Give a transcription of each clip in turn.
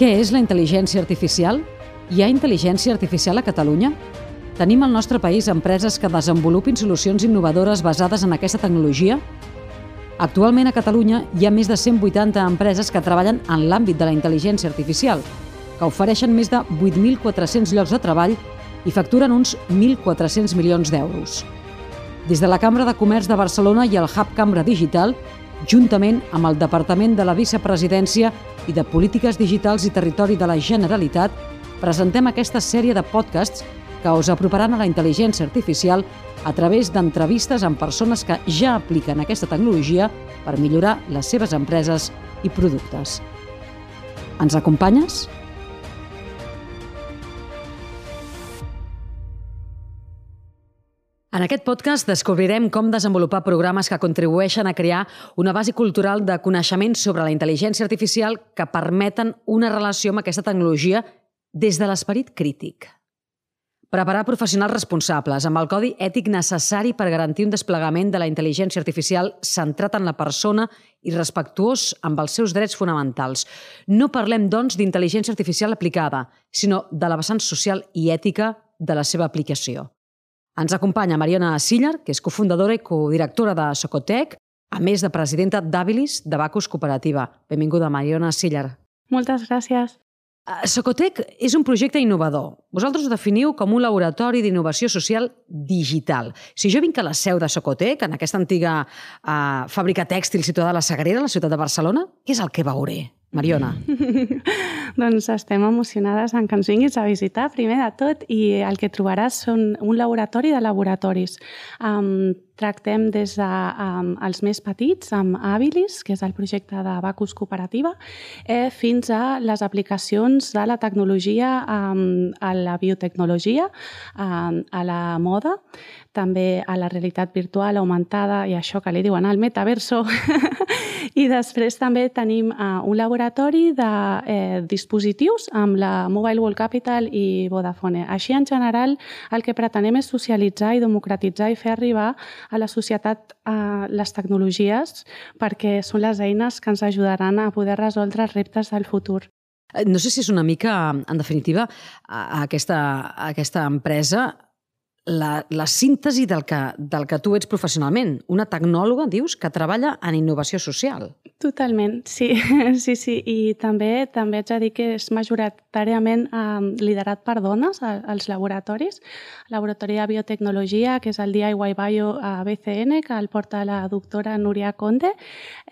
Què és la intel·ligència artificial? Hi ha intel·ligència artificial a Catalunya? Tenim al nostre país empreses que desenvolupin solucions innovadores basades en aquesta tecnologia? Actualment a Catalunya hi ha més de 180 empreses que treballen en l'àmbit de la intel·ligència artificial, que ofereixen més de 8.400 llocs de treball i facturen uns 1.400 milions d'euros. Des de la Cambra de Comerç de Barcelona i el Hub Cambra Digital, juntament amb el Departament de la Vicepresidència i de Polítiques Digitals i Territori de la Generalitat, presentem aquesta sèrie de podcasts que us aproparan a la intel·ligència artificial a través d'entrevistes amb persones que ja apliquen aquesta tecnologia per millorar les seves empreses i productes. Ens acompanyes? En aquest podcast descobrirem com desenvolupar programes que contribueixen a crear una base cultural de coneixement sobre la intel·ligència artificial que permeten una relació amb aquesta tecnologia des de l'esperit crític. Preparar professionals responsables amb el codi ètic necessari per garantir un desplegament de la intel·ligència artificial centrat en la persona i respectuós amb els seus drets fonamentals. No parlem, doncs, d'intel·ligència artificial aplicada, sinó de la vessant social i ètica de la seva aplicació. Ens acompanya Mariona Siller, que és cofundadora i codirectora de Socotec, a més de presidenta d'Habilis de Bacus Cooperativa. Benvinguda, Mariona Siller. Moltes gràcies. Eh, Socotec és un projecte innovador. Vosaltres ho definiu com un laboratori d'innovació social digital. Si jo vinc a la seu de Socotec, en aquesta antiga uh, fàbrica tèxtil situada a la Sagrera, a la ciutat de Barcelona, què és el que veuré? Mariona. doncs estem emocionades en que ens vinguis a visitar, primer de tot, i el que trobaràs són un laboratori de laboratoris. Um, tractem des dels de, um, més petits, amb Habilis, que és el projecte de Bacus Cooperativa, eh, fins a les aplicacions de la tecnologia um, a la biotecnologia, um, a la moda, també a la realitat virtual augmentada i això que li diuen al metaverso. I després també tenim uh, un laboratori de eh, dispositius amb la Mobile World Capital i Vodafone. Així, en general, el que pretenem és socialitzar i democratitzar i fer arribar a la societat uh, les tecnologies perquè són les eines que ens ajudaran a poder resoldre els reptes del futur. Eh, no sé si és una mica, en definitiva, aquesta, aquesta empresa la, la síntesi del que, del que tu ets professionalment. Una tecnòloga, dius, que treballa en innovació social. Totalment, sí. sí, sí. I també també haig de dir que és majoritàriament eh, liderat per dones als laboratoris. Laboratori de biotecnologia, que és el DIY Bio a BCN, que el porta la doctora Núria Conde,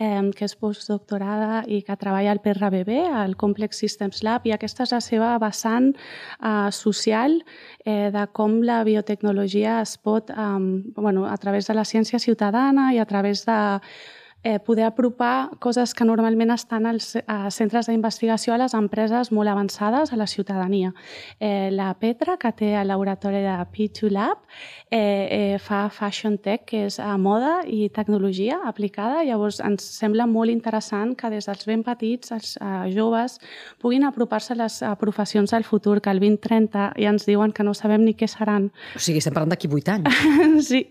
eh, que és postdoctorada i que treballa al PRBB, al Complex Systems Lab, i aquesta és la seva vessant eh, social eh, de com la biotecnologia tecnologia es pot, um, bueno, a través de la ciència ciutadana i a través de eh, poder apropar coses que normalment estan als a centres d'investigació a les empreses molt avançades, a la ciutadania. Eh, la Petra, que té el laboratori de P2 Lab, eh, eh, fa Fashion Tech, que és a moda i tecnologia aplicada. Llavors, ens sembla molt interessant que des dels ben petits, els eh, joves, puguin apropar-se a les a professions del futur, que el 2030 ja ens diuen que no sabem ni què seran. O sigui, estem parlant d'aquí 8 anys. sí.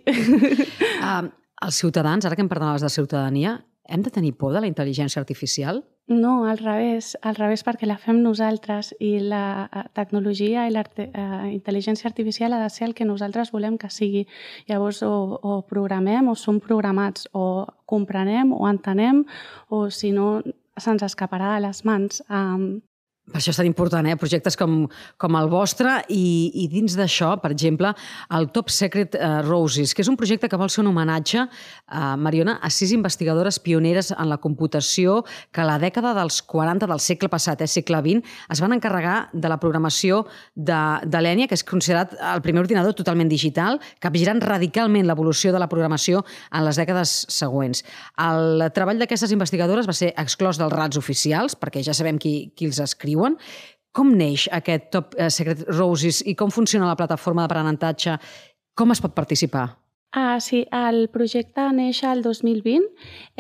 Uh, els ciutadans, ara que em parlaves de ciutadania, hem de tenir por de la intel·ligència artificial? No, al revés, al revés perquè la fem nosaltres i la eh, tecnologia i la uh, intel·ligència artificial ha de ser el que nosaltres volem que sigui. Llavors o, o programem o som programats, o comprenem o entenem o si no se'ns escaparà de les mans. Um, per això és tan important, eh? projectes com, com el vostre i, i dins d'això, per exemple, el Top Secret uh, Roses, que és un projecte que vol ser un homenatge, uh, Mariona, a sis investigadores pioneres en la computació que a la dècada dels 40 del segle passat, eh, segle XX, es van encarregar de la programació de, de l'ENIA, que és considerat el primer ordinador totalment digital, capgirant radicalment l'evolució de la programació en les dècades següents. El treball d'aquestes investigadores va ser exclòs dels rats oficials, perquè ja sabem qui, qui els escriu diuen. Com neix aquest Top eh, Secret Roses i com funciona la plataforma d'aprenentatge? Com es pot participar? Ah, sí, el projecte neix al 2020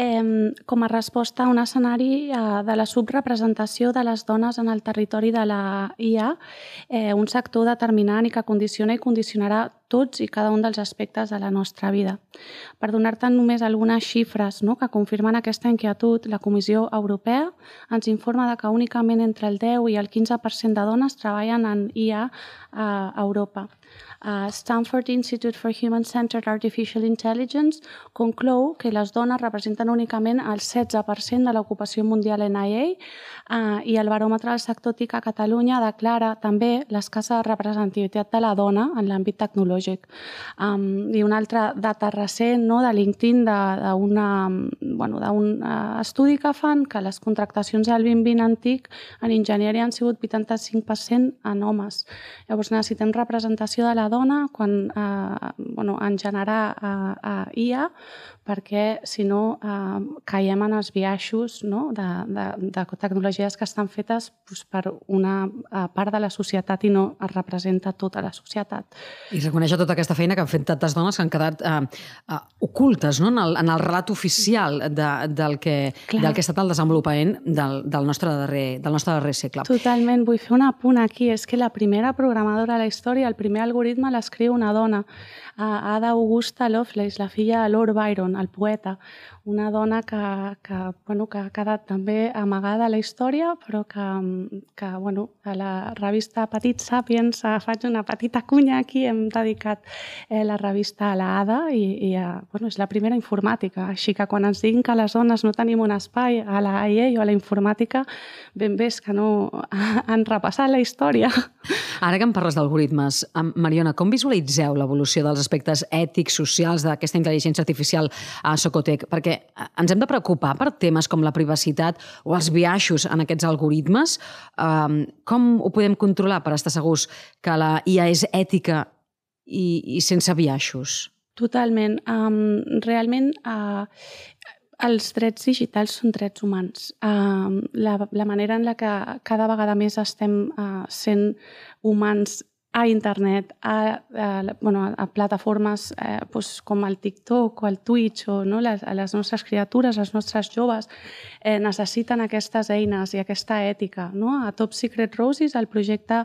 eh, com a resposta a un escenari eh, de la subrepresentació de les dones en el territori de la IA, eh, un sector determinant i que condiciona i condicionarà tots i cada un dels aspectes de la nostra vida. Per donar-te només algunes xifres no, que confirmen aquesta inquietud, la Comissió Europea ens informa de que únicament entre el 10 i el 15% de dones treballen en IA a Europa. Uh, Stanford Institute for Human-Centered Artificial Intelligence conclou que les dones representen únicament el 16% de l'ocupació mundial en IA uh, i el baròmetre del sector TIC a Catalunya declara també l'escassa representativitat de la dona en l'àmbit tecnològic. Um, I una altra data recent no, de LinkedIn d'un bueno, uh, estudi que fan que les contractacions del 2020 antic en enginyeria han sigut 85% en homes. Llavors necessitem representació de la dona quan, eh, bueno, en generar eh, eh, IA perquè si no eh, caiem en els biaixos no? de, de, de tecnologies que estan fetes doncs, per una eh, part de la societat i no es representa tota la societat. I reconèixer tota aquesta feina que han fet tantes dones que han quedat eh, eh, ocultes no? en, el, en el relat oficial de, del, que, del que ha estat el desenvolupament del, del, nostre darrer, del nostre darrer segle. Totalment. Vull fer un apunt aquí. És que la primera programadora de la història, el primer algoritme l'escriu una dona, Ada Augusta Lovelace, la filla de Lord Byron, el poeta, una dona que, que, bueno, que ha quedat també amagada a la història, però que, que bueno, a la revista Petit Sapiens faig una petita cunya aquí, hem dedicat eh, la revista a la Ada i, i a, bueno, és la primera informàtica, així que quan ens diguin que les dones no tenim un espai a la AIE o a la informàtica, ben bé és que no han repassat la història. Ara que em parles d'algoritmes, Mariona, com visualitzeu l'evolució dels aspectes ètics, socials d'aquesta intel·ligència artificial a Socotec? Perquè ens hem de preocupar per temes com la privacitat o els biaixos en aquests algoritmes. Com ho podem controlar per estar segurs que la IA és ètica i, i sense biaixos? Totalment. Um, realment, uh, els drets digitals són drets humans. Uh, la, la manera en la que cada vegada més estem uh, sent humans a internet, a, a, bueno, a plataformes eh, pues, com el TikTok o el Twitch o no, les, les nostres criatures, les nostres joves, eh, necessiten aquestes eines i aquesta ètica. No? A Top Secret Roses el projecte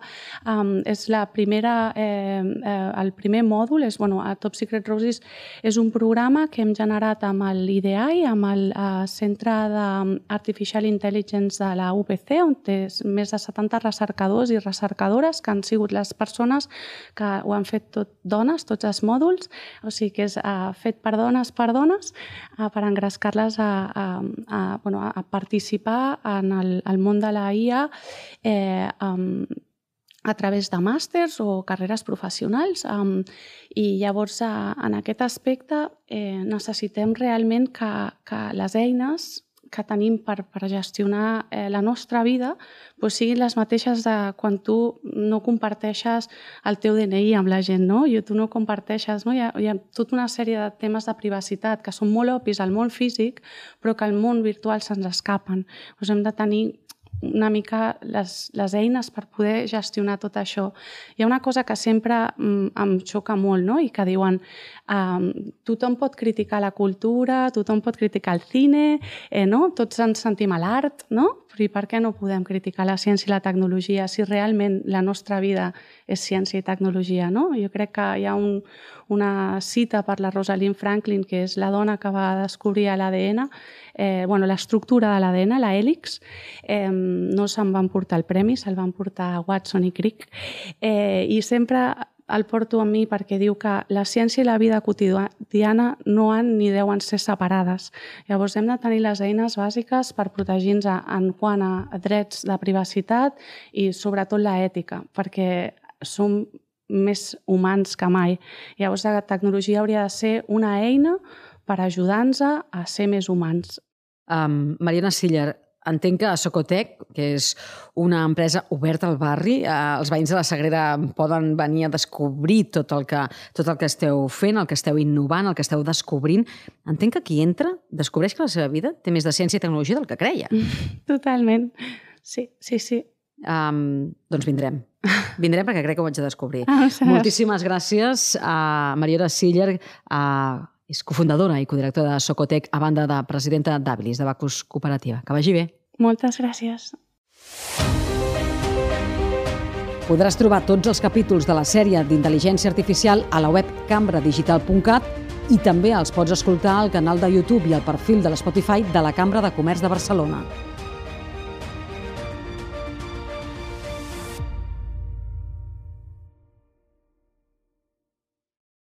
um, és la primera, eh, eh, el primer mòdul, és, bueno, a Top Secret Roses és un programa que hem generat amb l'IDEI, amb el eh, Centre d'Artificial Intelligence de la UPC, on té més de 70 recercadors i recercadores que han sigut les persones persones que ho han fet tot dones, tots els mòduls, o sigui que és uh, fet per dones per dones, uh, per engrescar-les a, a, a, bueno, a participar en el, el món de la IA eh, um, a través de màsters o carreres professionals. Um, I llavors, uh, en aquest aspecte, eh, necessitem realment que, que les eines que tenim per, per gestionar eh, la nostra vida doncs siguin les mateixes de quan tu no comparteixes el teu DNI amb la gent, no? I tu no comparteixes, no? Hi ha, hi ha tota una sèrie de temes de privacitat que són molt obvis al món físic, però que al món virtual se'ns escapen. Doncs hem de tenir una mica les, les eines per poder gestionar tot això. Hi ha una cosa que sempre mm, em xoca molt, no? i que diuen um, tothom pot criticar la cultura, tothom pot criticar el cine, eh, no? tots ens sentim a l'art, no? Però i per què no podem criticar la ciència i la tecnologia si realment la nostra vida és ciència i tecnologia? No? Jo crec que hi ha un, una cita per la Rosalind Franklin, que és la dona que va descobrir l'ADN, eh, bueno, l'estructura de l'ADN, la hèlix, eh, no se'n van portar el premi, se'l van portar Watson i Crick, eh, i sempre el porto a mi perquè diu que la ciència i la vida quotidiana no han ni deuen ser separades. Llavors hem de tenir les eines bàsiques per protegir-nos en quant a drets de privacitat i sobretot l'ètica, perquè som més humans que mai. Llavors la tecnologia hauria de ser una eina per ajudar-nos a ser més humans. Um, Mariana Siller, entenc que Socotec, que és una empresa oberta al barri, eh, els veïns de la Sagrera poden venir a descobrir tot el, que, tot el que esteu fent, el que esteu innovant, el que esteu descobrint. Entenc que qui entra descobreix que la seva vida té més de ciència i tecnologia del que creia. Totalment. Sí, sí, sí. Um, doncs vindrem. Vindrem perquè crec que ho haig de descobrir. Ah, Moltíssimes gràcies a Mariona Siller, a és cofundadora i codirectora de Socotec, a banda de presidenta d'Habilis, de Bacus Cooperativa. Que vagi bé. Moltes gràcies. Podràs trobar tots els capítols de la sèrie d'intel·ligència artificial a la web cambradigital.cat i també els pots escoltar al canal de YouTube i al perfil de l'Spotify de la Cambra de Comerç de Barcelona.